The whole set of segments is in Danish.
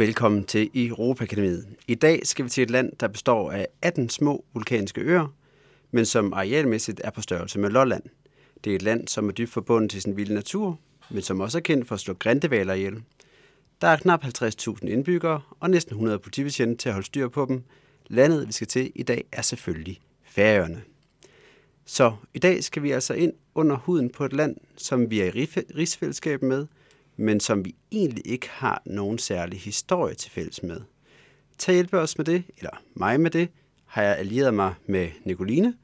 velkommen til Europakademiet. I dag skal vi til et land, der består af 18 små vulkanske øer, men som arealmæssigt er på størrelse med Lolland. Det er et land, som er dybt forbundet til sin vilde natur, men som også er kendt for at slå grindevaler ihjel. Der er knap 50.000 indbyggere og næsten 100 politibetjente til at holde styr på dem. Landet, vi skal til i dag, er selvfølgelig Færøerne. Så i dag skal vi altså ind under huden på et land, som vi er i rigsfællesskab med, men som vi egentlig ikke har nogen særlig historie til fælles med. Til at hjælpe os med det, eller mig med det, har jeg allieret mig med Nicoline,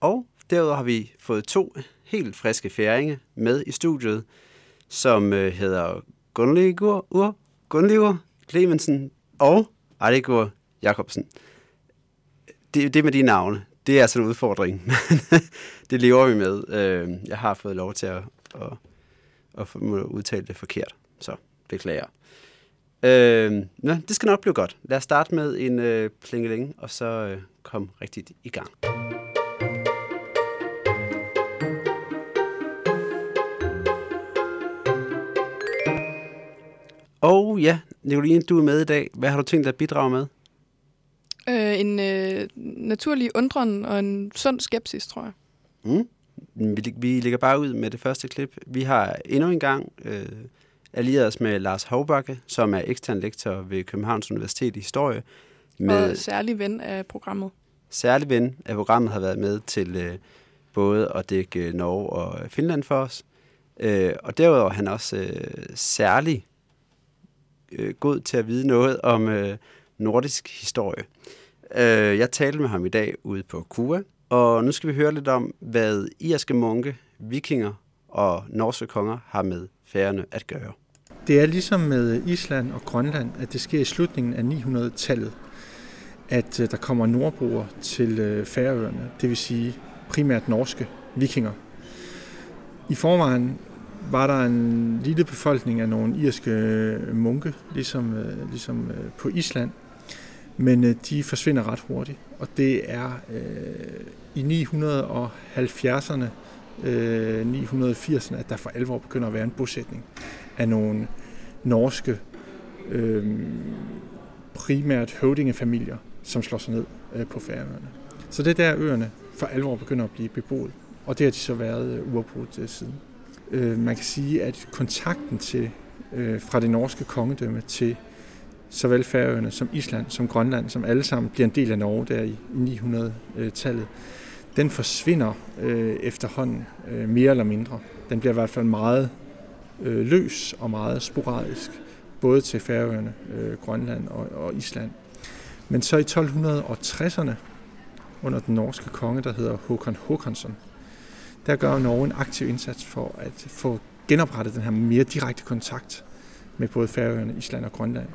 og derudover har vi fået to helt friske færinge med i studiet, som øh, hedder Gunlegur, Ur, Gunlegur Clemensen og Adigur Jacobsen. Det, det med de navne, det er altså en udfordring. det lever vi med. Øh, jeg har fået lov til at, at, at udtale det forkert, så beklager. Øh, ja, det skal nok blive godt. Lad os starte med en øh, plingeling, og så øh, komme rigtigt i gang. Og ja, Nicoline, du er med i dag. Hvad har du tænkt dig at bidrage med? Øh, en øh, naturlig undren og en sund skepsis, tror jeg. Mm. Vi, vi lægger bare ud med det første klip. Vi har endnu en gang øh, allieret os med Lars Hovbakke, som er ekstern lektor ved Københavns Universitet i Historie. Med og særlig ven af programmet. Særlig ven af programmet har været med til øh, både at dække Norge og Finland for os. Øh, og derudover er han også øh, særlig øh, god til at vide noget om øh, nordisk historie. Øh, jeg talte med ham i dag ude på Kua, og nu skal vi høre lidt om, hvad irske munke, vikinger og norske konger har med færgerne at gøre. Det er ligesom med Island og Grønland, at det sker i slutningen af 900-tallet, at øh, der kommer nordboer til øh, Færøerne, det vil sige primært norske vikinger. I forvejen var der en lille befolkning af nogle irske øh, munke, ligesom, ligesom på Island, men øh, de forsvinder ret hurtigt. Og det er øh, i 970'erne, øh, 980'erne, at der for alvor begynder at være en bosætning af nogle norske, øh, primært høvdingefamilier, som slår sig ned øh, på færøerne. Så det er der, øerne for alvor begynder at blive beboet, og det har de så været øh, uafbrudt øh, siden. Øh, man kan sige, at kontakten til øh, fra det norske kongedømme til såvel Færøerne som Island, som Grønland, som alle sammen bliver en del af Norge der i, 900-tallet, den forsvinder øh, efterhånden øh, mere eller mindre. Den bliver i hvert fald meget øh, løs og meget sporadisk, både til Færøerne, øh, Grønland og, og Island. Men så i 1260'erne, under den norske konge, der hedder Håkon Håkonsson, der gør Norge en aktiv indsats for at få genoprettet den her mere direkte kontakt med både Færøerne, Island og Grønland.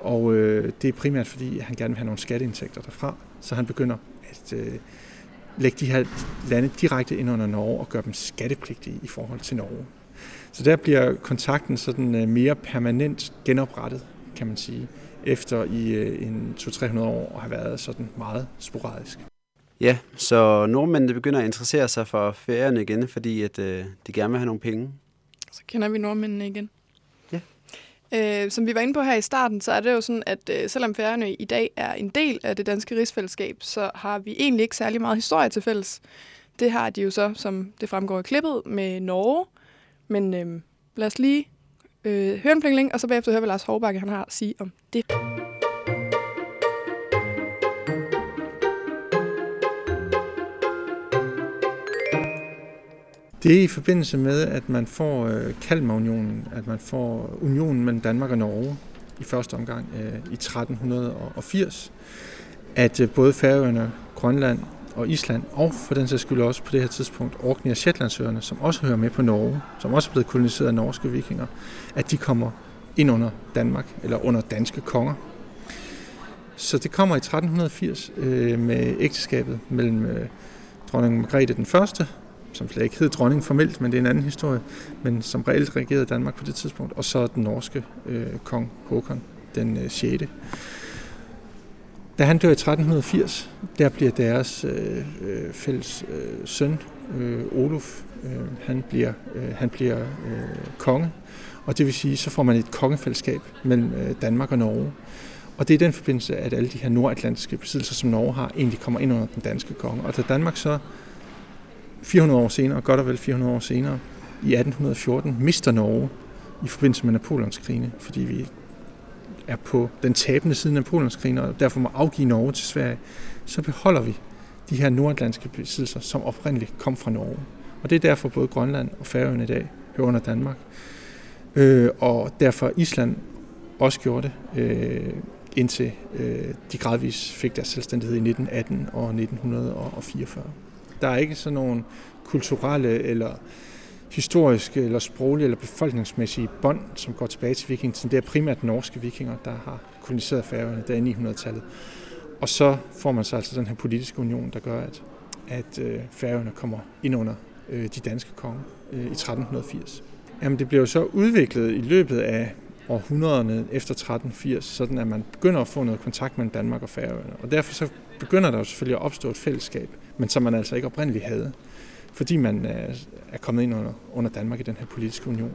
Og øh, det er primært fordi, han gerne vil have nogle skatteindtægter derfra, så han begynder at øh, lægge de her lande direkte ind under Norge og gøre dem skattepligtige i forhold til Norge. Så der bliver kontakten sådan øh, mere permanent genoprettet, kan man sige, efter i øh, en 200-300 år og har været sådan meget sporadisk. Ja, så nordmændene begynder at interessere sig for ferierne igen, fordi at, øh, de gerne vil have nogle penge. Så kender vi nordmændene igen. Øh, som vi var inde på her i starten, så er det jo sådan, at øh, selvom Færøerne i dag er en del af det danske rigsfællesskab, så har vi egentlig ikke særlig meget historie til fælles. Det har de jo så, som det fremgår i klippet, med Norge. Men øh, lad os lige øh, høre en plingling, og så bagefter høre, hvad Lars Hårbakke han har at sige om det. Det er i forbindelse med, at man får øh, Kalmarunionen, at man får unionen mellem Danmark og Norge i første omgang øh, i 1380, at øh, både Færøerne, Grønland og Island, og for den sags skyld også på det her tidspunkt Orkney og Shetlandsøerne, som også hører med på Norge, som også er blevet koloniseret af norske vikinger, at de kommer ind under Danmark, eller under danske konger. Så det kommer i 1380 øh, med ægteskabet mellem øh, dronning Margrethe den første som slet ikke hed dronning formelt, men det er en anden historie, men som reelt regerede Danmark på det tidspunkt, og så den norske øh, kong Håkon den øh, 6. Da han dør i 1380, der bliver deres øh, øh, fælles øh, søn, øh, Olof, øh, han bliver, øh, han bliver øh, konge, Og det vil sige, så får man et kongefællesskab mellem øh, Danmark og Norge. Og det er den forbindelse, at alle de her nordatlantiske besiddelser, som Norge har, egentlig kommer ind under den danske konge. Og da Danmark så 400 år senere, godt og vel 400 år senere, i 1814 mister Norge i forbindelse med Napoleonskrigene, fordi vi er på den tabende side af Napoleonskrigene, og derfor må afgive Norge til Sverige, så beholder vi de her nordatlantiske besiddelser, som oprindeligt kom fra Norge. Og det er derfor både Grønland og Færøerne i dag hører under Danmark. Øh, og derfor Island også gjorde det, øh, indtil øh, de gradvis fik deres selvstændighed i 1918 og 1944. Der er ikke sådan nogle kulturelle eller historiske eller sproglige eller befolkningsmæssige bånd, som går tilbage til vikingetiden. Det er primært norske vikinger, der har koloniseret Færøerne der i 900-tallet. Og så får man så altså den her politiske union, der gør, at, at øh, Færøerne kommer ind under øh, de danske konger øh, i 1380. Jamen det bliver jo så udviklet i løbet af århundrederne efter 1380, sådan at man begynder at få noget kontakt mellem Danmark og Færøerne. Og derfor så begynder der jo selvfølgelig at opstå et fællesskab, men som man altså ikke oprindeligt havde, fordi man øh, er kommet ind under, under Danmark i den her politiske union.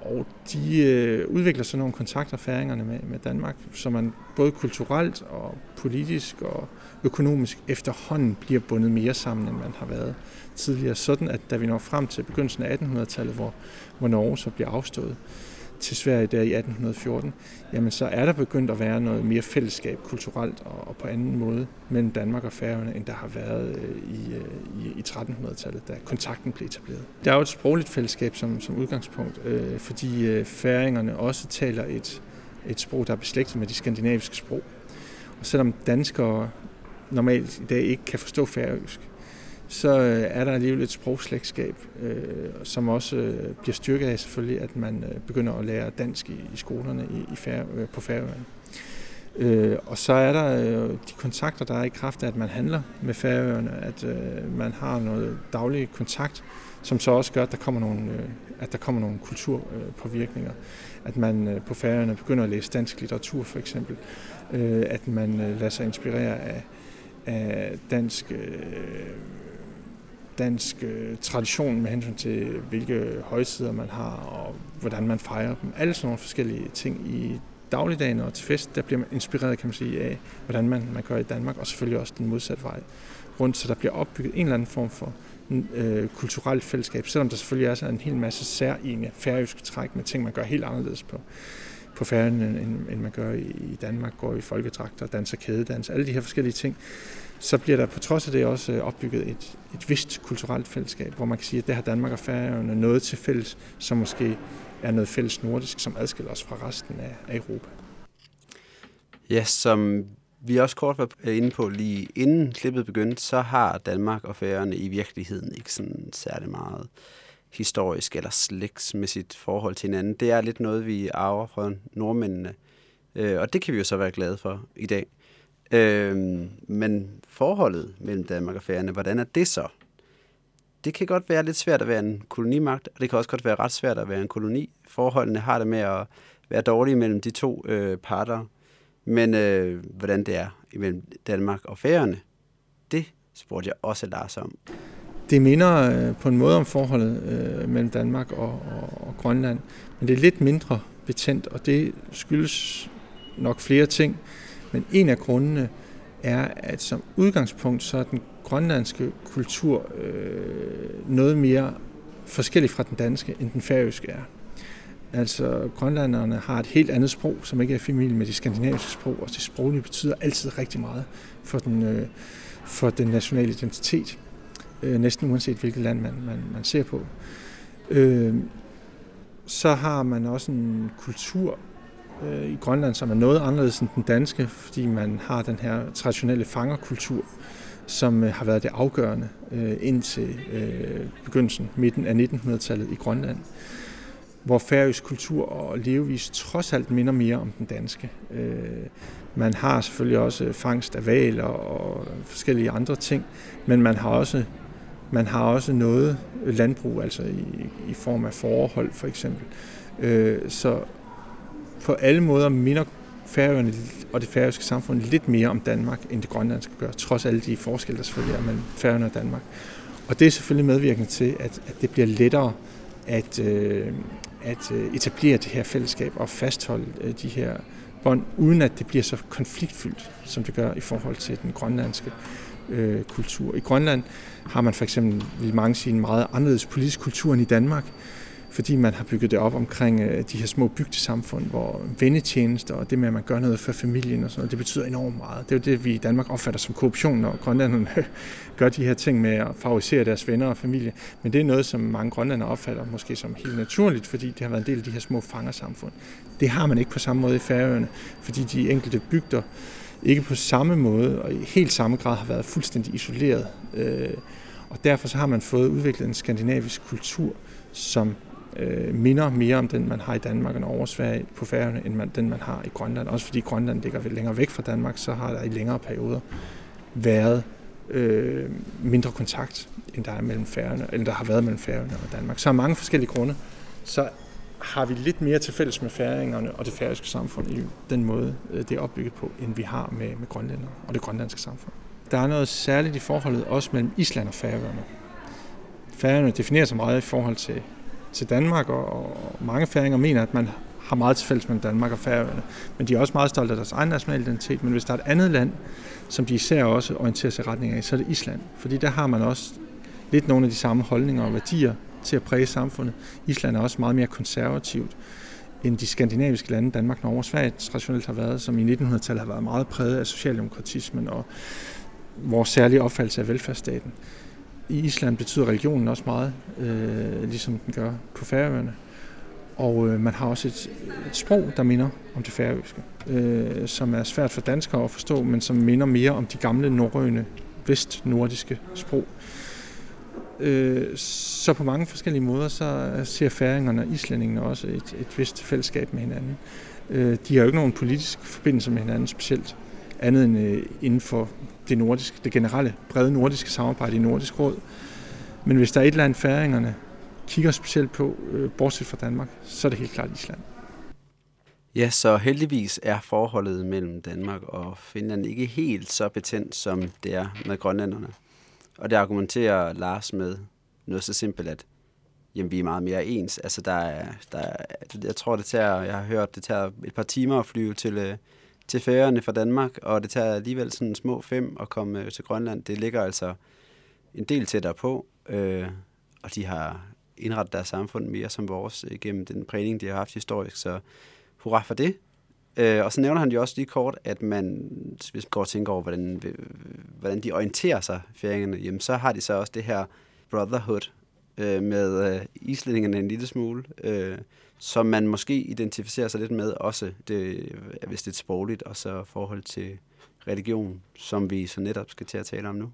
Og de øh, udvikler så nogle kontakter, færingerne med, med Danmark, så man både kulturelt og politisk og økonomisk efterhånden bliver bundet mere sammen, end man har været tidligere. Sådan at da vi når frem til begyndelsen af 1800-tallet, hvor, hvor Norge så bliver afstået, til Sverige der i 1814, jamen så er der begyndt at være noget mere fællesskab kulturelt og, og på anden måde mellem Danmark og Færøerne, end der har været øh, i, øh, i, i 1300-tallet, da kontakten blev etableret. Der er jo et sprogligt fællesskab som, som udgangspunkt, øh, fordi øh, færingerne også taler et, et sprog, der er beslægtet med de skandinaviske sprog. Og selvom danskere normalt i dag ikke kan forstå færøsk, så øh, er der alligevel et sprogslægtskab, øh, som også øh, bliver styrket af selvfølgelig, at man øh, begynder at lære dansk i, i skolerne i, i fær, øh, på Færøerne. Øh, og så er der øh, de kontakter, der er i kraft af, at man handler med Færøerne, at øh, man har noget daglig kontakt, som så også gør, at der kommer nogle, øh, at der kommer nogle kulturpåvirkninger. At man øh, på Færøerne begynder at læse dansk litteratur for eksempel. Øh, at man øh, lader sig inspirere af, af dansk øh, dansk øh, tradition med hensyn til, hvilke højtider man har, og hvordan man fejrer dem. Alle sådan nogle forskellige ting i dagligdagen og til fest, der bliver man inspireret, kan man sige, af, hvordan man, man gør i Danmark, og selvfølgelig også den modsatte vej rundt, så der bliver opbygget en eller anden form for øh, kulturelt fællesskab, selvom der selvfølgelig er en hel masse særlige færøske træk med ting, man gør helt anderledes på, på færgen, end, end man gør i, i Danmark, går i folkedragter, danser kædedans, alle de her forskellige ting så bliver der på trods af det også øh, opbygget et, et vist kulturelt fællesskab, hvor man kan sige, at det har Danmark og Færøerne noget til fælles, som måske er noget fælles nordisk, som adskiller os fra resten af Europa. Ja, som vi også kort var inde på lige inden klippet begyndte, så har Danmark og Færøerne i virkeligheden ikke sådan særlig meget historisk eller slægtsmæssigt forhold til hinanden. Det er lidt noget, vi arver fra nordmændene, øh, og det kan vi jo så være glade for i dag. Øh, men forholdet mellem Danmark og Færøerne, hvordan er det så? Det kan godt være lidt svært at være en kolonimagt, og det kan også godt være ret svært at være en koloni. Forholdene har det med at være dårlige mellem de to øh, parter. Men øh, hvordan det er mellem Danmark og Færøerne, det spurgte jeg også Lars om. Det minder øh, på en måde om forholdet øh, mellem Danmark og, og, og Grønland, men det er lidt mindre betændt, og det skyldes nok flere ting. Men en af grundene er, at som udgangspunkt så er den grønlandske kultur øh, noget mere forskellig fra den danske, end den færøske er. Altså, grønlanderne har et helt andet sprog, som ikke er familie med de skandinaviske sprog, og det sproglige betyder altid rigtig meget for den, øh, for den nationale identitet, øh, næsten uanset hvilket land man, man, man ser på. Øh, så har man også en kultur øh, i Grønland, som er noget anderledes end den danske, fordi man har den her traditionelle fangerkultur, som øh, har været det afgørende øh, indtil øh, begyndelsen, midten af 1900-tallet i Grønland, hvor færøsk kultur og levevis trods alt minder mere om den danske. Øh, man har selvfølgelig også fangst af valer og forskellige andre ting, men man har også man har også noget landbrug, altså i, i form af forhold for eksempel. Øh, så på alle måder minder Færøerne og det færøske samfund lidt mere om Danmark, end det grønlandske gør, trods alle de forskelle, der selvfølgelig er mellem Færøerne og Danmark. Og det er selvfølgelig medvirkende til, at, at det bliver lettere at, øh, at øh, etablere det her fællesskab og fastholde øh, de her bånd, uden at det bliver så konfliktfyldt, som det gør i forhold til den grønlandske øh, kultur. I Grønland har man for eksempel, vil mange sige, en meget anderledes politisk kultur end i Danmark, fordi man har bygget det op omkring øh, de her små bygdesamfund, hvor vennetjenester og det med, at man gør noget for familien og sådan noget, det betyder enormt meget. Det er jo det, vi i Danmark opfatter som korruption, når grønlanderne gør de her ting med at favorisere deres venner og familie. Men det er noget, som mange grønlandere opfatter måske som helt naturligt, fordi det har været en del af de her små fangersamfund. Det har man ikke på samme måde i Færøerne, fordi de enkelte bygder ikke på samme måde og i helt samme grad har været fuldstændig isoleret. Øh, og derfor så har man fået udviklet en skandinavisk kultur, som øh, minder mere om den, man har i Danmark og over Sverige på færgerne, end man, den, man har i Grønland. Også fordi Grønland ligger længere væk fra Danmark, så har der i længere perioder været øh, mindre kontakt, end der, er mellem færgerne, end der har været mellem færgerne og Danmark. Så af mange forskellige grunde, så har vi lidt mere til fælles med færingerne og det færøske samfund i den måde, øh, det er opbygget på, end vi har med, med grønlænder og det grønlandske samfund. Der er noget særligt i forholdet også mellem Island og Færøerne. Færøerne definerer sig meget i forhold til til Danmark, og mange færinger mener, at man har meget til fælles med Danmark og Færøerne. Men de er også meget stolte af deres egen national identitet. Men hvis der er et andet land, som de især også orienterer sig i retning af, så er det Island. Fordi der har man også lidt nogle af de samme holdninger og værdier til at præge samfundet. Island er også meget mere konservativt end de skandinaviske lande, Danmark, Norge og Sverige traditionelt har været, som i 1900-tallet har været meget præget af socialdemokratismen og vores særlige opfattelse af velfærdsstaten. I Island betyder religionen også meget, øh, ligesom den gør på Færøerne. Og øh, man har også et, et sprog, der minder om det færøske, øh, som er svært for danskere at forstå, men som minder mere om de gamle norrøne, vestnordiske sprog. Øh, så på mange forskellige måder, så ser færingerne og islændingene også et, et vist fællesskab med hinanden. Øh, de har jo ikke nogen politisk forbindelse med hinanden specielt, andet end øh, inden for det, nordiske, det generelle brede nordiske samarbejde i Nordisk Råd. Men hvis der er et land, færingerne kigger specielt på, øh, bortset fra Danmark, så er det helt klart Island. Ja, så heldigvis er forholdet mellem Danmark og Finland ikke helt så betændt, som det er med grønlænderne. Og det argumenterer Lars med noget så simpelt, at jamen, vi er meget mere ens. Altså, der er, der er, jeg tror, det tager, jeg har hørt, det tager et par timer at flyve til, øh, til færgerne fra Danmark, og det tager alligevel sådan små fem at komme øh, til Grønland. Det ligger altså en del tættere på, øh, og de har indrettet deres samfund mere som vores øh, gennem den prægning, de har haft historisk, så hurra for det. Øh, og så nævner han jo også lige kort, at man, hvis man går og tænker over, hvordan, hvordan de orienterer sig, færingerne, jamen så har de så også det her brotherhood øh, med øh, islændingerne en lille smule. Øh, som man måske identificerer sig lidt med også, det, hvis det er sprogligt, og så forhold til religion, som vi så netop skal til at tale om nu.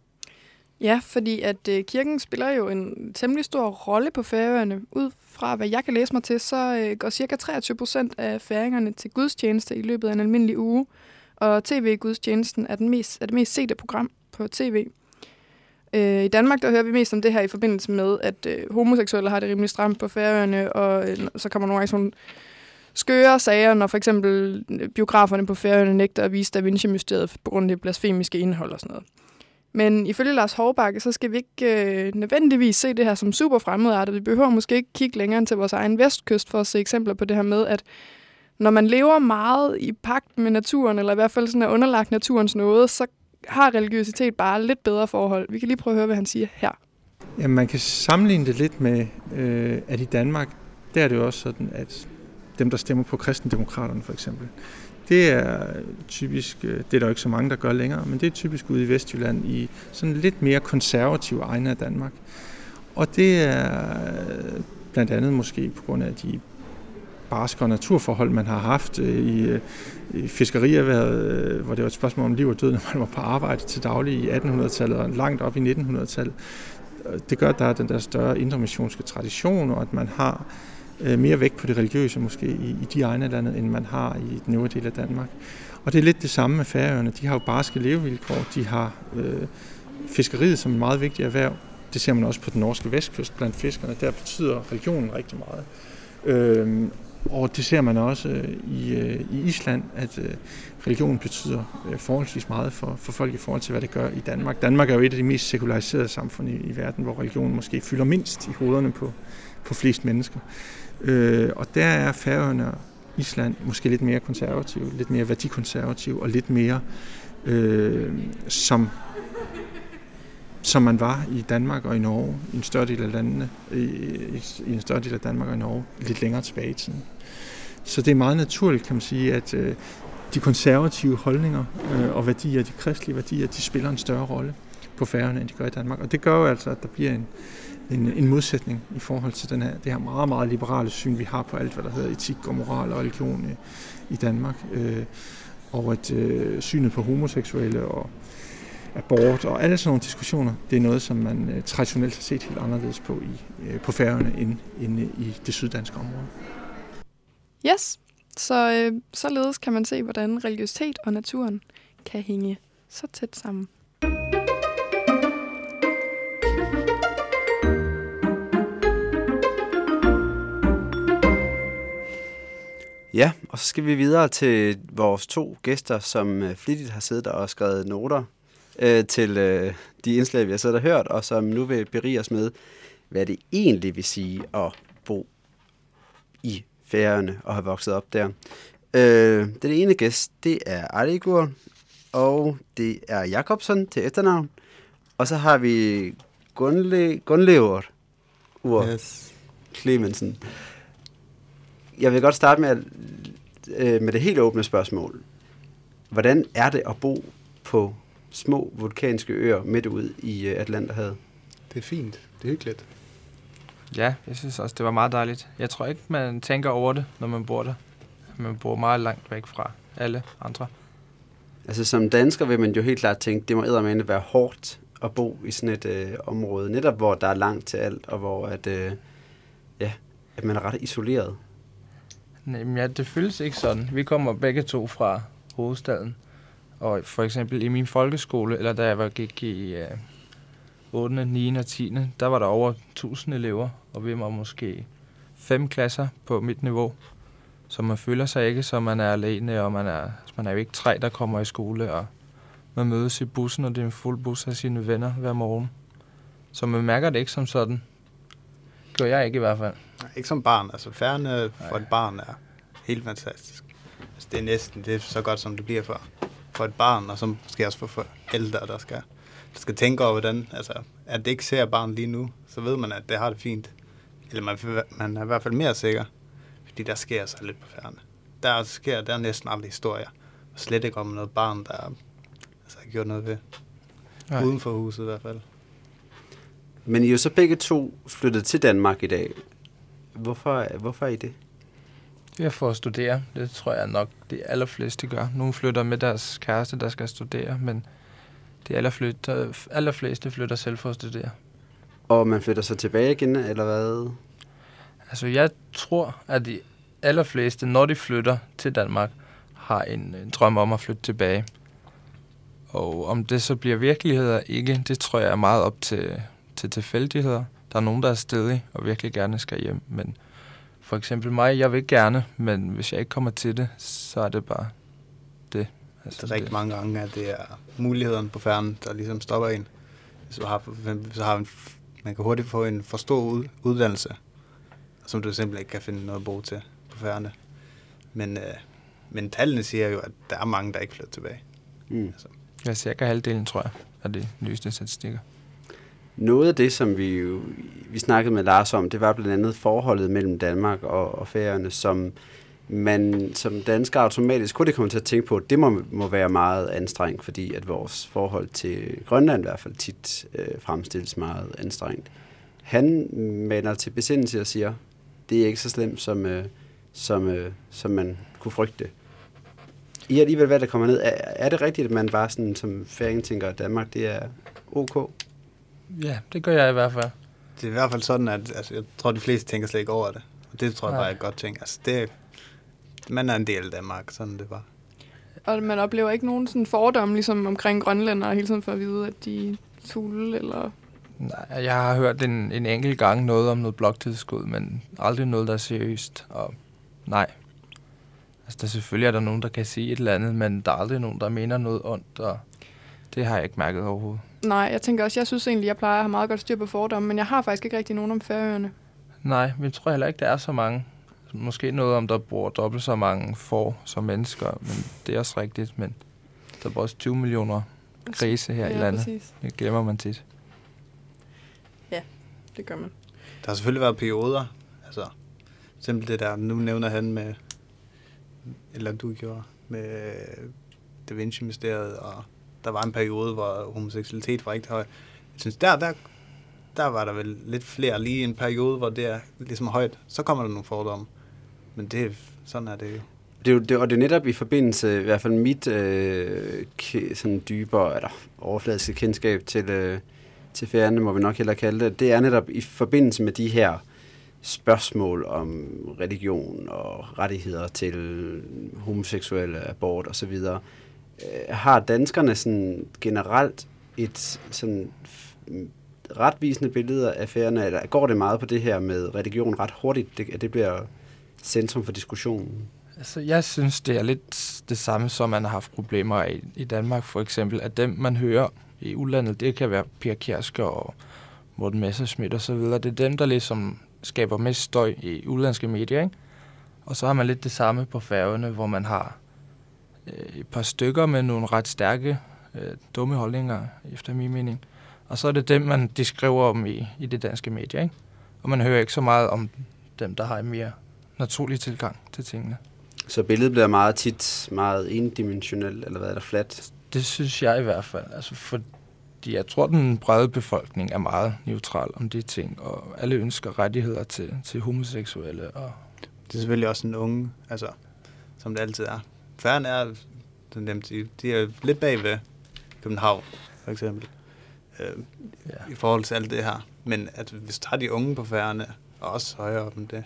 Ja, fordi at øh, kirken spiller jo en temmelig stor rolle på færøerne. Ud fra hvad jeg kan læse mig til, så øh, går cirka 23 procent af færingerne til gudstjeneste i løbet af en almindelig uge. Og tv-gudstjenesten er, den mest, er det mest sete program på tv. Øh, I Danmark der hører vi mest om det her i forbindelse med, at øh, homoseksuelle har det rimelig stramt på færøerne, og øh, så kommer nogle gange sådan skøre sager, når for eksempel øh, biograferne på færøerne nægter at vise Da Vinci-mysteriet på grund af det blasfemiske indhold og sådan noget. Men ifølge Lars Hårbakke, så skal vi ikke øh, nødvendigvis se det her som super fremmedartet. Vi behøver måske ikke kigge længere end til vores egen vestkyst for at se eksempler på det her med, at når man lever meget i pagt med naturen, eller i hvert fald sådan er underlagt naturens noget, så har religiøsitet bare lidt bedre forhold. Vi kan lige prøve at høre, hvad han siger her. Ja, man kan sammenligne det lidt med, øh, at i Danmark, der er det jo også sådan, at dem, der stemmer på kristendemokraterne for eksempel, det er typisk, øh, det er der jo ikke så mange, der gør længere, men det er typisk ude i Vestjylland i sådan lidt mere konservative egne af Danmark. Og det er blandt andet måske på grund af de barske naturforhold, man har haft øh, i, øh, i fiskerierhvervet, øh, hvor det var et spørgsmål om liv og død, når man var på arbejde til daglig i 1800-tallet og langt op i 1900-tallet. Det gør, at der er den der større intermissionske tradition, og at man har mere vægt på det religiøse måske i, i de egne af landet, end man har i den øvrige del af Danmark. Og det er lidt det samme med færøerne. De har jo barske levevilkår. De har øh, fiskeriet som en meget vigtig erhverv. Det ser man også på den norske vestkyst blandt fiskerne. Der betyder religionen rigtig meget. Øh, og det ser man også øh, i, øh, i Island, at øh, religion betyder øh, forholdsvis meget for, for folk i forhold til, hvad det gør i Danmark. Danmark er jo et af de mest sekulariserede samfund i, i verden, hvor religion måske fylder mindst i hovederne på, på flest mennesker. Øh, og der er Færøerne og Island måske lidt mere konservative, lidt mere værdikonservative og lidt mere øh, som som man var i Danmark og i Norge, i en større del af landene, i, i en større del af Danmark og i Norge, lidt længere tilbage i tiden. Så det er meget naturligt, kan man sige, at øh, de konservative holdninger øh, og værdier, de kristelige værdier, de spiller en større rolle på færgerne, end de gør i Danmark. Og det gør jo altså, at der bliver en, en, en modsætning i forhold til den her, det her meget, meget liberale syn, vi har på alt, hvad der hedder etik og moral og religion i, i Danmark. Øh, og at øh, synet på homoseksuelle og abort og alle sådan nogle diskussioner, det er noget, som man øh, traditionelt har set helt anderledes på i, øh, på færgerne end, end i det syddanske område. Yes, så øh, således kan man se, hvordan religiøsitet og naturen kan hænge så tæt sammen. Ja, og så skal vi videre til vores to gæster, som øh, flittigt har siddet og skrevet noter øh, til øh, de indslag, vi har siddet og hørt, og som nu vil berige os med, hvad det egentlig vil sige at bo i Færøerne og have vokset op der. Øh, den ene gæst, det er Arigur, og det er Jakobsen til efternavn. Og så har vi Gunle, Gunlever Ur yes. Clemensen. Jeg vil godt starte med, at, øh, med det helt åbne spørgsmål. Hvordan er det at bo på små vulkanske øer midt ud i øh, Atlanterhavet? Det er fint. Det er hyggeligt. Ja, jeg synes også, det var meget dejligt. Jeg tror ikke, man tænker over det, når man bor der. Man bor meget langt væk fra alle andre. Altså som dansker vil man jo helt klart tænke, det må eddermame være hårdt at bo i sådan et øh, område, netop hvor der er langt til alt, og hvor at, øh, ja, at man er ret isoleret. Nej, ja, det føles ikke sådan. Vi kommer begge to fra hovedstaden. Og for eksempel i min folkeskole, eller da jeg var, gik i uh, 8., 9. og 10., der var der over 1000 elever, og vi var måske fem klasser på mit niveau. Så man føler sig ikke, som man er alene, og man er, man er jo ikke tre, der kommer i skole, og man mødes i bussen, og det er en fuld bus af sine venner hver morgen. Så man mærker det ikke som sådan. Gør jeg ikke i hvert fald. Nej, ikke som barn. Altså færne for et barn er helt fantastisk. Altså, det er næsten det er så godt, som det bliver for, for et barn, og som skal også for forældre, der skal, skal tænke over, hvordan, altså, at det ikke ser barn lige nu, så ved man, at det har det fint. Eller man, man er i hvert fald mere sikker, fordi der sker så lidt på færne. Der sker der er næsten aldrig historier, og slet ikke om noget barn, der altså, har gjort noget ved. Nej. Uden for huset i hvert fald. Men I er jo så begge to flyttet til Danmark i dag. Hvorfor, hvorfor er I det? Ja, for at studere. Det tror jeg nok, de allerfleste gør. Nogle flytter med deres kæreste, der skal studere, men de allerflytter, allerfleste flytter selv for at studere. Og man flytter så tilbage igen, eller hvad? Altså, jeg tror, at de allerfleste, når de flytter til Danmark, har en, en drøm om at flytte tilbage. Og om det så bliver virkelighed eller ikke, det tror jeg er meget op til, til tilfældigheder. Der er nogen, der er stedig og virkelig gerne skal hjem, men for eksempel mig, jeg vil gerne, men hvis jeg ikke kommer til det, så er det bare. Altså, det er rigtig det. mange gange, at det er mulighederne på færden, der ligesom stopper en. Hvis du har, så har en, man kan hurtigt få en for stor uddannelse, som du simpelthen ikke kan finde noget at bruge til på færden. Men, øh, men tallene siger jo, at der er mange, der ikke flytter tilbage. Mm. Altså. Ja, cirka halvdelen, tror jeg, af de nyeste statistikker. Noget af det, som vi jo, vi snakkede med Lars om, det var blandt andet forholdet mellem Danmark og, og færøerne, som man som dansker automatisk kunne det komme til at tænke på, at det må, må være meget anstrengt, fordi at vores forhold til Grønland i hvert fald tit øh, fremstilles meget anstrengt. Han mander til besindelse og siger, det er ikke så slemt, som, øh, som, øh, som man kunne frygte. I alligevel, hvad der kommer ned. Er, er det rigtigt, at man bare sådan, som færing tænker, at Danmark det er ok? Ja, det gør jeg i hvert fald. Det er i hvert fald sådan, at altså, jeg tror, de fleste tænker slet ikke over det. Og det tror jeg bare er et godt ting. Altså, det, man er en del af Danmark, sådan det var. Og man oplever ikke nogen sådan fordomme ligesom omkring grønlændere hele tiden for at vide, at de er tule, eller... Nej, jeg har hørt en, en enkelt gang noget om noget bloktilskud, men aldrig noget, der er seriøst. Og nej. Altså, der selvfølgelig er der nogen, der kan sige et eller andet, men der er aldrig nogen, der mener noget ondt, og det har jeg ikke mærket overhovedet. Nej, jeg tænker også, jeg synes egentlig, jeg plejer at have meget godt styr på fordomme, men jeg har faktisk ikke rigtig nogen om færøerne. Nej, men jeg tror heller ikke, der er så mange. Måske noget om, der bor dobbelt så mange får som mennesker, men det er også rigtigt, men der bor også 20 millioner grise her ja, i landet. Præcis. Det glemmer man tit. Ja, det gør man. Der har selvfølgelig været perioder, altså simpelthen det der, nu nævner han med, eller du gjorde, med Da Vinci-mysteriet, og der var en periode, hvor homoseksualitet var rigtig høj. Jeg synes, der, der, der var der vel lidt flere lige en periode, hvor det er ligesom højt. Så kommer der nogle fordomme. Men det, sådan er det jo. Det er jo, det, og det er netop i forbindelse, i hvert fald mit øh, sådan dybere, eller overfladiske kendskab til, øh, til færgerne, må vi nok hellere kalde det, det er netop i forbindelse med de her spørgsmål om religion og rettigheder til homoseksuelle abort osv., øh, har danskerne sådan generelt et sådan retvisende billede af færgerne, eller går det meget på det her med religion ret hurtigt, det, det bliver centrum for diskussionen? Altså, jeg synes, det er lidt det samme, som man har haft problemer i, i Danmark, for eksempel, at dem, man hører i udlandet, det kan være Pia Kjærsgaard og Morten Messerschmidt og så videre. Det er dem, der ligesom skaber mest støj i udlandske medier, ikke? Og så har man lidt det samme på færgerne, hvor man har øh, et par stykker med nogle ret stærke, øh, dumme holdninger, efter min mening. Og så er det dem, man de skriver om i, i det danske medier, ikke? Og man hører ikke så meget om dem, der har en mere naturlig tilgang til tingene. Så billedet bliver meget tit meget endimensionelt, eller hvad er der, flat? Det synes jeg i hvert fald. Altså, fordi jeg tror, den brede befolkning er meget neutral om de ting, og alle ønsker rettigheder til, til homoseksuelle. Og det er selvfølgelig også en unge, altså, som det altid er. Færden er, den de, de er lidt bag ved København, for eksempel, øh, ja. i forhold til alt det her. Men at hvis der er de unge på færgerne, og også højere op end det,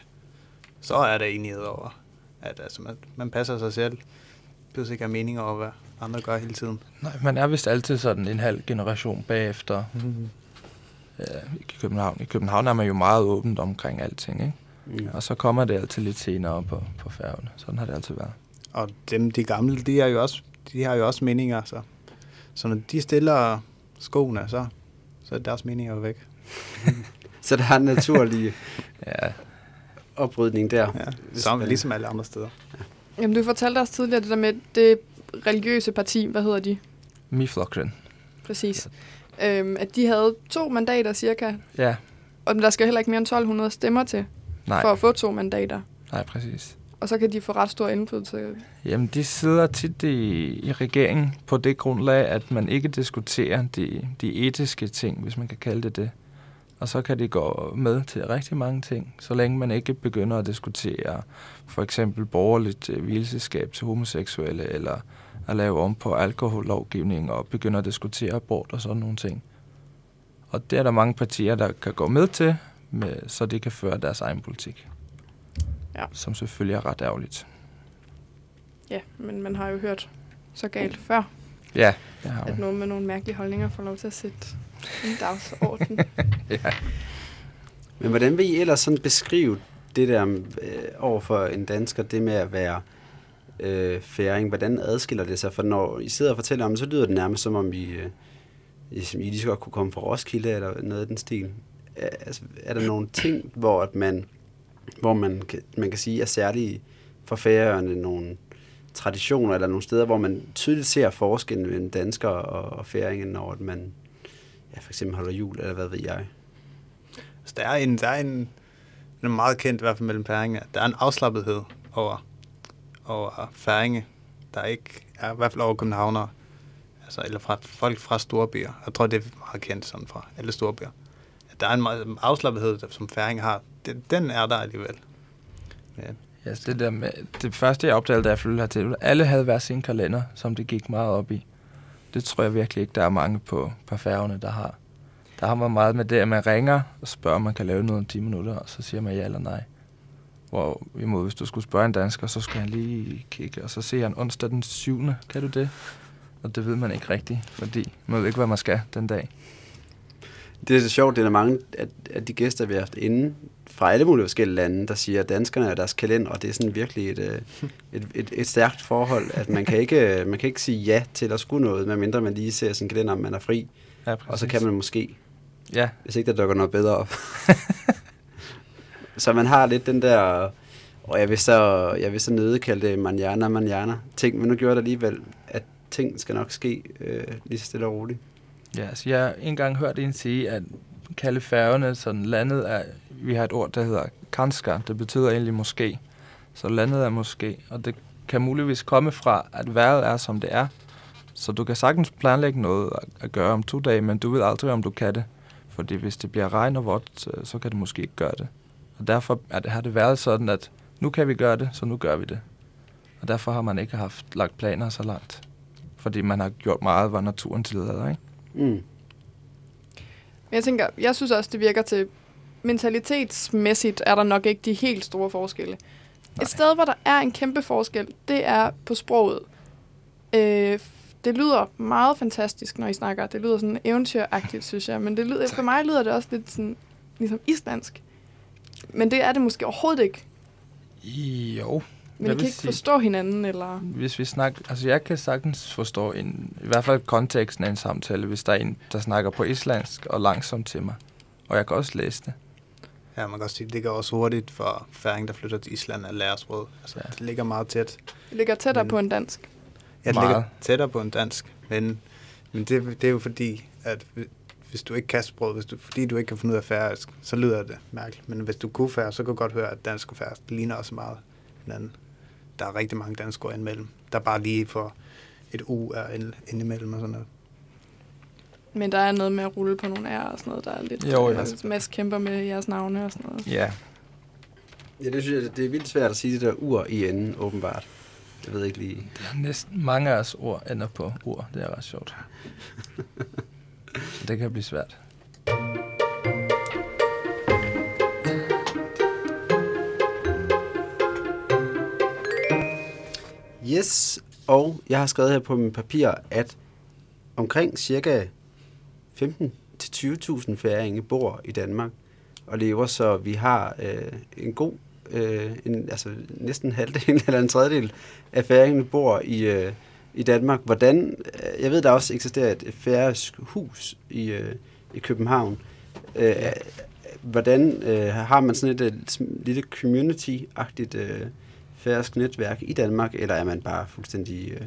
så er der enighed over, at altså, man, man passer sig selv. Det er ikke have mening over, hvad andre gør hele tiden. Nej, man er vist altid sådan en halv generation bagefter. Mm-hmm. Ja, i København. I København er man jo meget åbent omkring alting, ikke? Mm. Og så kommer det altid lidt senere på, på færgen. Sådan har det altid været. Og dem, de gamle, de, er jo også, de har jo også meninger, så, så når de stiller skoene, så, så er deres meninger jo væk. så der er en naturlig ja. Oprydning der. Ja, som, ligesom alle andre steder. Ja. Jamen, du fortalte os tidligere det der med det religiøse parti, hvad hedder de? Miflokren. Præcis. Ja. Øhm, at de havde to mandater cirka. Ja. Og der skal heller ikke mere end 1200 stemmer til, Nej. for at få to mandater. Nej, præcis. Og så kan de få ret stor indflydelse. Jamen, de sidder tit i, i regeringen på det grundlag, at man ikke diskuterer de, de etiske ting, hvis man kan kalde det det. Og så kan de gå med til rigtig mange ting, så længe man ikke begynder at diskutere for eksempel borgerligt øh, hvileseskab til homoseksuelle, eller at lave om på alkohollovgivning og begynder at diskutere abort og sådan nogle ting. Og det er der mange partier, der kan gå med til, med, så de kan føre deres egen politik. Ja. Som selvfølgelig er ret ærgerligt. Ja, men man har jo hørt så galt før. Ja, jeg har At nogen med nogle mærkelige holdninger får lov til at sætte en dagsorden. ja. Men hvordan vil I ellers sådan beskrive det der øh, over for en dansker, det med at være øh, færing, hvordan adskiller det sig? For når I sidder og fortæller om det, så lyder det nærmest som om I, øh, I, I lige så godt kunne komme fra Roskilde eller noget af den stil. Er, altså, er der nogle ting, hvor at man, hvor man, kan, man kan sige er særlige for færøerne, nogle traditioner eller nogle steder, hvor man tydeligt ser forskellen mellem dansker og, og færingen, når man ja, for eksempel holder jul, eller hvad ved jeg? Altså, der er en, der er en, en meget kendt, i hvert fald mellem færinger, der er en afslappethed over, over færinge, der ikke er, i hvert fald over københavnere, altså, eller fra folk fra storbyer. Jeg tror, det er meget kendt sådan fra alle storbyer. At der er en meget afslappethed, som færinge har. Den, den er der alligevel. Ja. Ja, det der med, det første jeg opdagede, da jeg flyttede hertil, alle havde hver sin kalender, som det gik meget op i. Det tror jeg virkelig ikke, der er mange på, på færgerne, der har. Der har man meget med det, at man ringer og spørger, om man kan lave noget om 10 minutter, og så siger man ja eller nej. Hvor imod, hvis du skulle spørge en dansker, så skal han lige kigge, og så ser han onsdag den 7. Kan du det? Og det ved man ikke rigtigt, fordi man ved ikke, hvad man skal den dag. Det er så sjovt, det er mange af, af de gæster, vi har haft inde fra alle mulige forskellige lande, der siger, at danskerne er deres kalender, og det er sådan virkelig et, øh, et, et, et stærkt forhold, at man kan, ikke, man kan ikke sige ja til at skulle noget, medmindre man lige ser sin kalender, om man er fri. Ja, og så kan man måske, ja. hvis ikke der dukker noget bedre op. så man har lidt den der Og jeg vil så, jeg vil så nøde kalde det manjana, manjana. Ting, men nu gjorde det alligevel, at ting skal nok ske øh, lige så stille og roligt. Ja, så jeg har engang hørt en sige, at kalde færgerne sådan landet er, vi har et ord, der hedder kanska, det betyder egentlig måske. Så landet er måske, og det kan muligvis komme fra, at vejret er, som det er. Så du kan sagtens planlægge noget at gøre om to dage, men du ved aldrig, om du kan det. Fordi hvis det bliver regn og vådt, så kan det måske ikke gøre det. Og derfor er det, har det været sådan, at nu kan vi gøre det, så nu gør vi det. Og derfor har man ikke haft lagt planer så langt. Fordi man har gjort meget, hvad naturen tillader, ikke? Mm. Jeg tænker, jeg synes også, det virker til, mentalitetsmæssigt er der nok ikke de helt store forskelle. Nej. Et sted, hvor der er en kæmpe forskel, det er på sproget. Øh, det lyder meget fantastisk, når I snakker. Det lyder sådan eventyragtigt, synes jeg. Men det lyder, for mig lyder det også lidt sådan, ligesom islandsk. Men det er det måske overhovedet ikke. Jo. Men I kan ikke sige, forstå hinanden, eller? Hvis vi snakker... Altså, jeg kan sagtens forstå en, i hvert fald konteksten af en samtale, hvis der er en, der snakker på islandsk og langsomt til mig. Og jeg kan også læse det. Ja, man kan også sige, det går også hurtigt for færing, der flytter til Island at lære sprog. Altså, ja. det ligger meget tæt. Det ligger tættere men, på en dansk. Ja, det meget. ligger tættere på en dansk. Men, men det, det er jo fordi, at hvis du ikke kan sproget, hvis du, fordi du ikke kan finde ud af færøsk, så lyder det mærkeligt. Men hvis du kunne færøsk, så kan du godt høre, at dansk og færøsk ligner også meget hinanden. Der er rigtig mange danske ord indimellem. Der er bare lige for et u er indimellem og sådan noget. Men der er noget med at rulle på nogle ærer og sådan noget, der er lidt... Jo, ja. Øh, Mads kæmper med jeres navne og sådan noget. Ja. Ja, det synes jeg, det er vildt svært at sige det der ur i enden, åbenbart. Jeg ved ikke lige. Det er næsten mange af os ord ender på ur. Det er ret sjovt. Det kan blive svært. Yes, og jeg har skrevet her på min papir, at omkring cirka 15-20.000 færinge bor i Danmark og lever, så vi har øh, en god, øh, en, altså næsten en halvdel eller en tredjedel af færingene bor i, øh, i Danmark. Hvordan, øh, jeg ved, der også eksisterer et færøsk hus i, øh, i København. Øh. Hvordan øh, har man sådan et, et lille community-agtigt øh, færøsk netværk i Danmark, eller er man bare fuldstændig... Øh,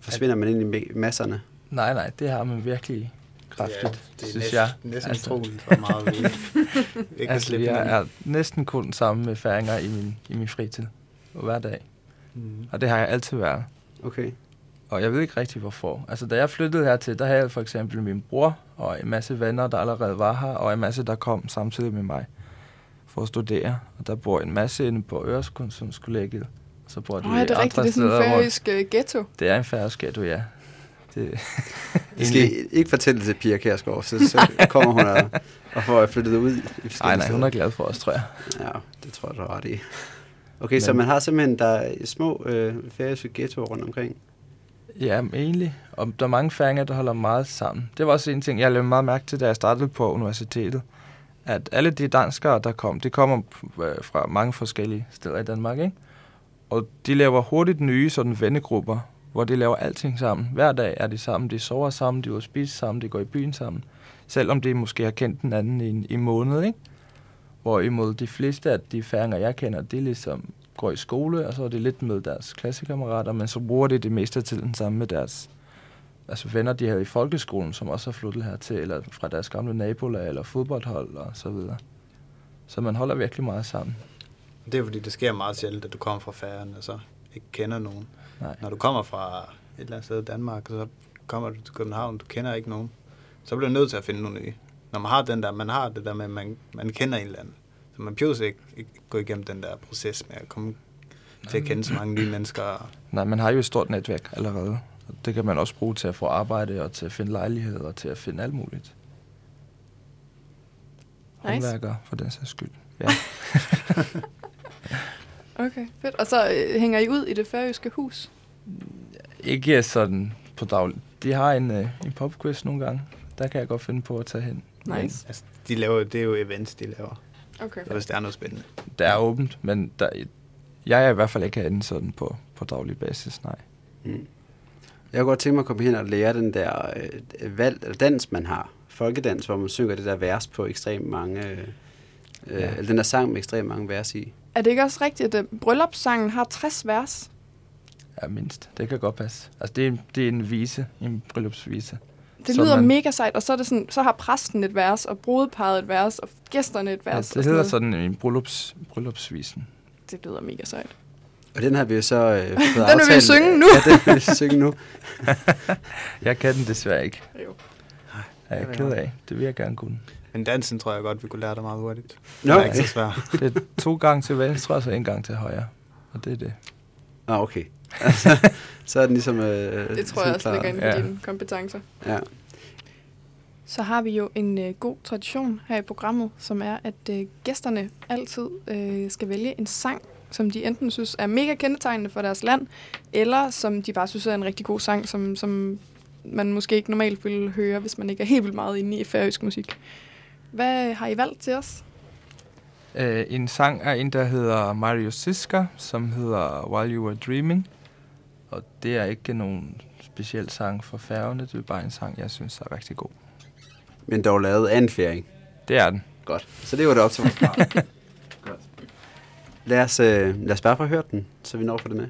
forsvinder man ind i masserne? Nej, nej, det har man virkelig kraftigt, ja, det er synes næsten, jeg. næsten altså, troligt, hvor meget vi ikke altså, jeg er næsten kun sammen med færinger i min, i min fritid, hver dag. Mm. Og det har jeg altid været. Okay. Og jeg ved ikke rigtig, hvorfor. Altså, da jeg flyttede hertil, der havde jeg for eksempel min bror og en masse venner, der allerede var her, og en masse, der kom samtidig med mig for at studere. Og der bor en masse inde på Øreskundskollegiet. Så bor de oh, er det rigtigt? Det er sådan en færøsk øh, ghetto? Det er en færøsk ghetto, ja. Det, det skal I ikke fortælle til Pia Kærsgaard, så, så kommer hun og, og får flyttet ud. Nej, nej, hun er glad for os, tror jeg. Ja, det tror jeg, du har ret i. Okay, Men, så man har simpelthen der er små øh, færøske ghettoer rundt omkring? Ja, egentlig. Og der er mange færinger, der holder meget sammen. Det var også en ting, jeg lavede meget mærke til, da jeg startede på universitetet. At alle de danskere, der kom, de kommer øh, fra mange forskellige steder i Danmark, ikke? Og de laver hurtigt nye sådan vennegrupper, hvor de laver alting sammen. Hver dag er de sammen, de sover sammen, de går spise sammen, de går i byen sammen. Selvom de måske har kendt den anden i en i måned, ikke? Hvorimod de fleste af de færinger, jeg kender, de ligesom går i skole, og så er det lidt med deres klassekammerater, men så bruger de det meste af tiden sammen med deres altså venner, de havde i folkeskolen, som også har flyttet hertil, eller fra deres gamle nabolag, eller fodboldhold, og så videre. Så man holder virkelig meget sammen. Det er fordi, det sker meget sjældent, at du kommer fra færgen, og så ikke kender nogen. Nej. Når du kommer fra et eller andet sted i Danmark, så kommer du til København, du kender ikke nogen, så bliver du nødt til at finde nogle nye. Når man har den der, man har det der med, at man, man kender en eller anden. Så man behøver ikke, ikke gå igennem den der proces med at komme til at kende så mange nye mennesker. Nej, man har jo et stort netværk allerede. Det kan man også bruge til at få arbejde og til at finde lejligheder og til at finde alt muligt. Nice. Håndværker for den sags skyld. Ja. okay, fedt. Og så øh, hænger I ud i det færøske hus? Ikke sådan på daglig. De har en, øh, en popquiz nogle gange. Der kan jeg godt finde på at tage hen. Nice. Men, altså, de laver, det er jo events, de laver. Okay. Så hvis der er noget spændende. Det er åbent, men der, jeg er i hvert fald ikke herinde sådan på, på daglig basis, nej. Mm. Jeg kunne godt tænke mig at komme hen og lære den der øh, valg, dans, man har. Folkedans, hvor man synger det der vers på ekstremt mange øh, Øh, Ja. Eller den der sang med ekstremt mange vers i. Er det ikke også rigtigt, at øh, bryllupssangen har 60 vers? Ja, mindst. Det kan godt passe. Altså, det er, en- det er en vise, en bryllupsvise. Det lyder man- mega sejt, og så, er det sådan, så har præsten et vers, og brudeparret et vers, og gæsterne et Ja, vers. det og hedder sådan en bryllups, bryllupsvisen. Det lyder mega sejt. Og den har vi jo så øh, fået Den vil vi aftalt- synge nu. Ja, den vil vi synge nu. Jeg kan den desværre ikke. Jo. Er jeg ked af. Det vil jeg gerne kunne. Men dansen tror jeg godt, vi kunne lære dig meget hurtigt. Nå, det er ikke så svært. Det er to gange til venstre, og så en gang til højre. Og det er det. Ah, okay. Altså, så er den ligesom... Øh, Det tror jeg også ligger inden for Ja. dine kompetencer. Ja. Så har vi jo en øh, god tradition her i programmet, som er, at øh, gæsterne altid øh, skal vælge en sang, som de enten synes er mega kendetegnende for deres land, eller som de bare synes er en rigtig god sang, som, som man måske ikke normalt ville høre, hvis man ikke er helt vildt meget inde i færøsk musik. Hvad har I valgt til os? Øh, en sang er en, der hedder Mario Siska, som hedder While You Were Dreaming. Og det er ikke nogen speciel sang for færgerne, det er bare en sang, jeg synes er rigtig god. Men dog lavet af en færing. Det er den. Godt. Så det var det op til Godt. Lad os, øh, lad os bare få hørt den, så vi når for det med.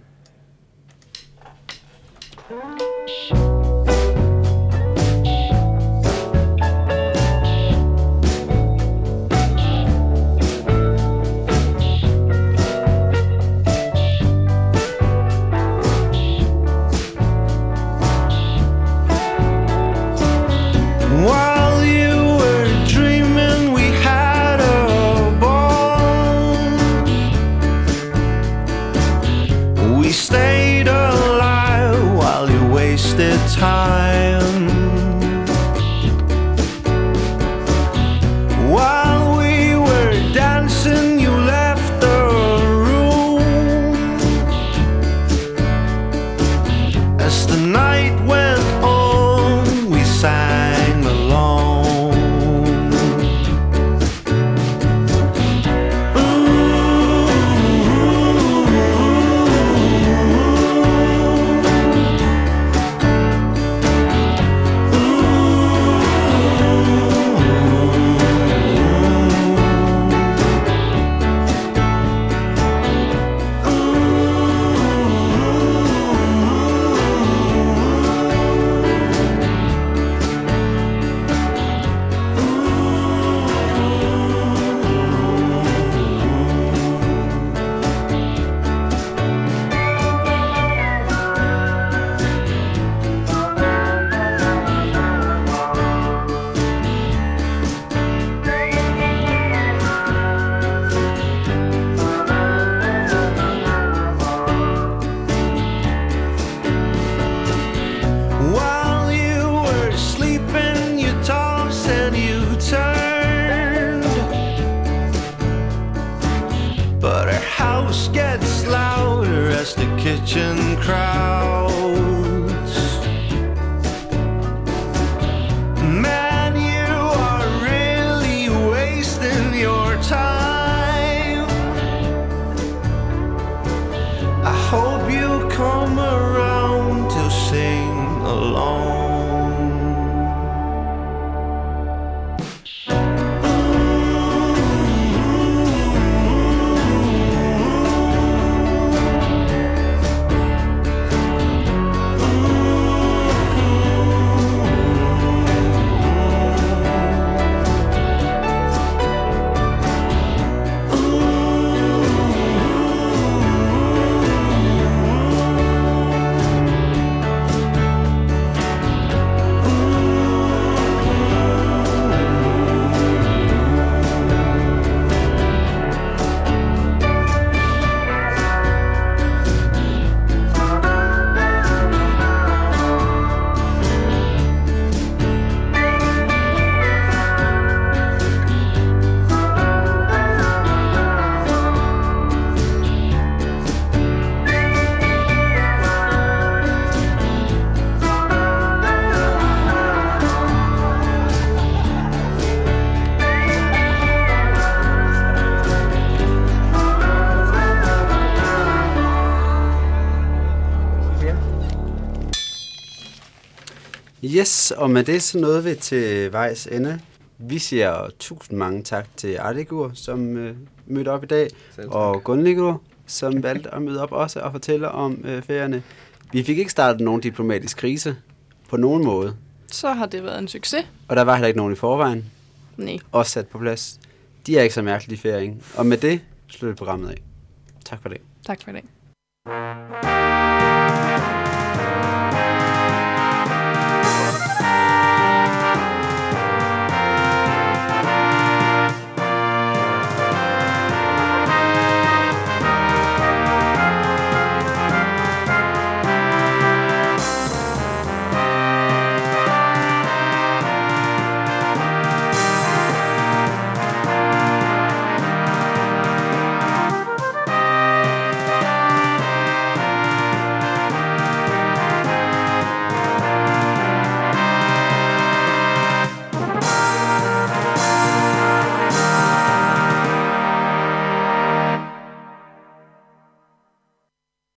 Yes, og med det så nåede vi til vejs ende Vi siger tusind mange tak til Arligur, som øh, mødte op i dag, og Gunnligur, som valgte at møde op også og fortælle om øh, ferierne. Vi fik ikke startet nogen diplomatisk krise på nogen måde, Så har det været en succes. og der var heller ikke nogen i forvejen, Nej. også sat på plads. De er ikke så mærkelige, de ferier. Og med det slutter programmet af. Tak for det. Tak for dag.